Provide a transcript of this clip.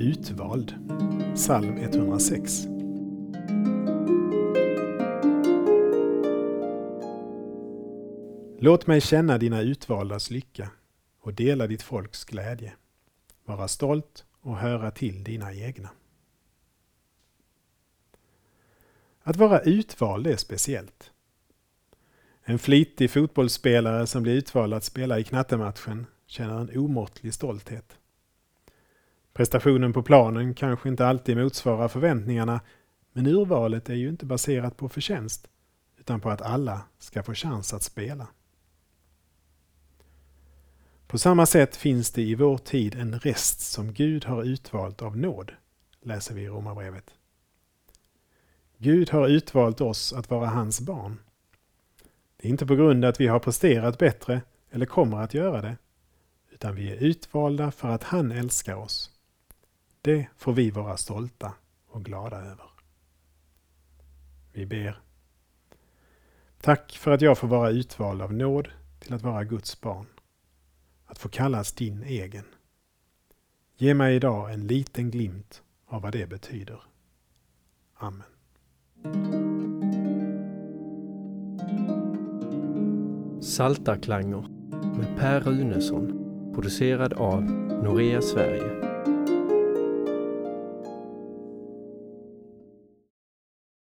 Utvald, psalm 106. Låt mig känna dina utvaldas lycka och dela ditt folks glädje, vara stolt och höra till dina egna. Att vara utvald är speciellt. En flitig fotbollsspelare som blir utvald att spela i knattematchen känner en omåttlig stolthet. Prestationen på planen kanske inte alltid motsvarar förväntningarna, men urvalet är ju inte baserat på förtjänst, utan på att alla ska få chans att spela. På samma sätt finns det i vår tid en rest som Gud har utvalt av nåd, läser vi i Romarbrevet. Gud har utvalt oss att vara hans barn. Det är inte på grund av att vi har presterat bättre eller kommer att göra det, utan vi är utvalda för att han älskar oss. Det får vi vara stolta och glada över. Vi ber. Tack för att jag får vara utvald av nåd till att vara Guds barn. Att få kallas din egen. Ge mig idag en liten glimt av vad det betyder. Amen. Saltarklanger med Per Runesson producerad av Norea Sverige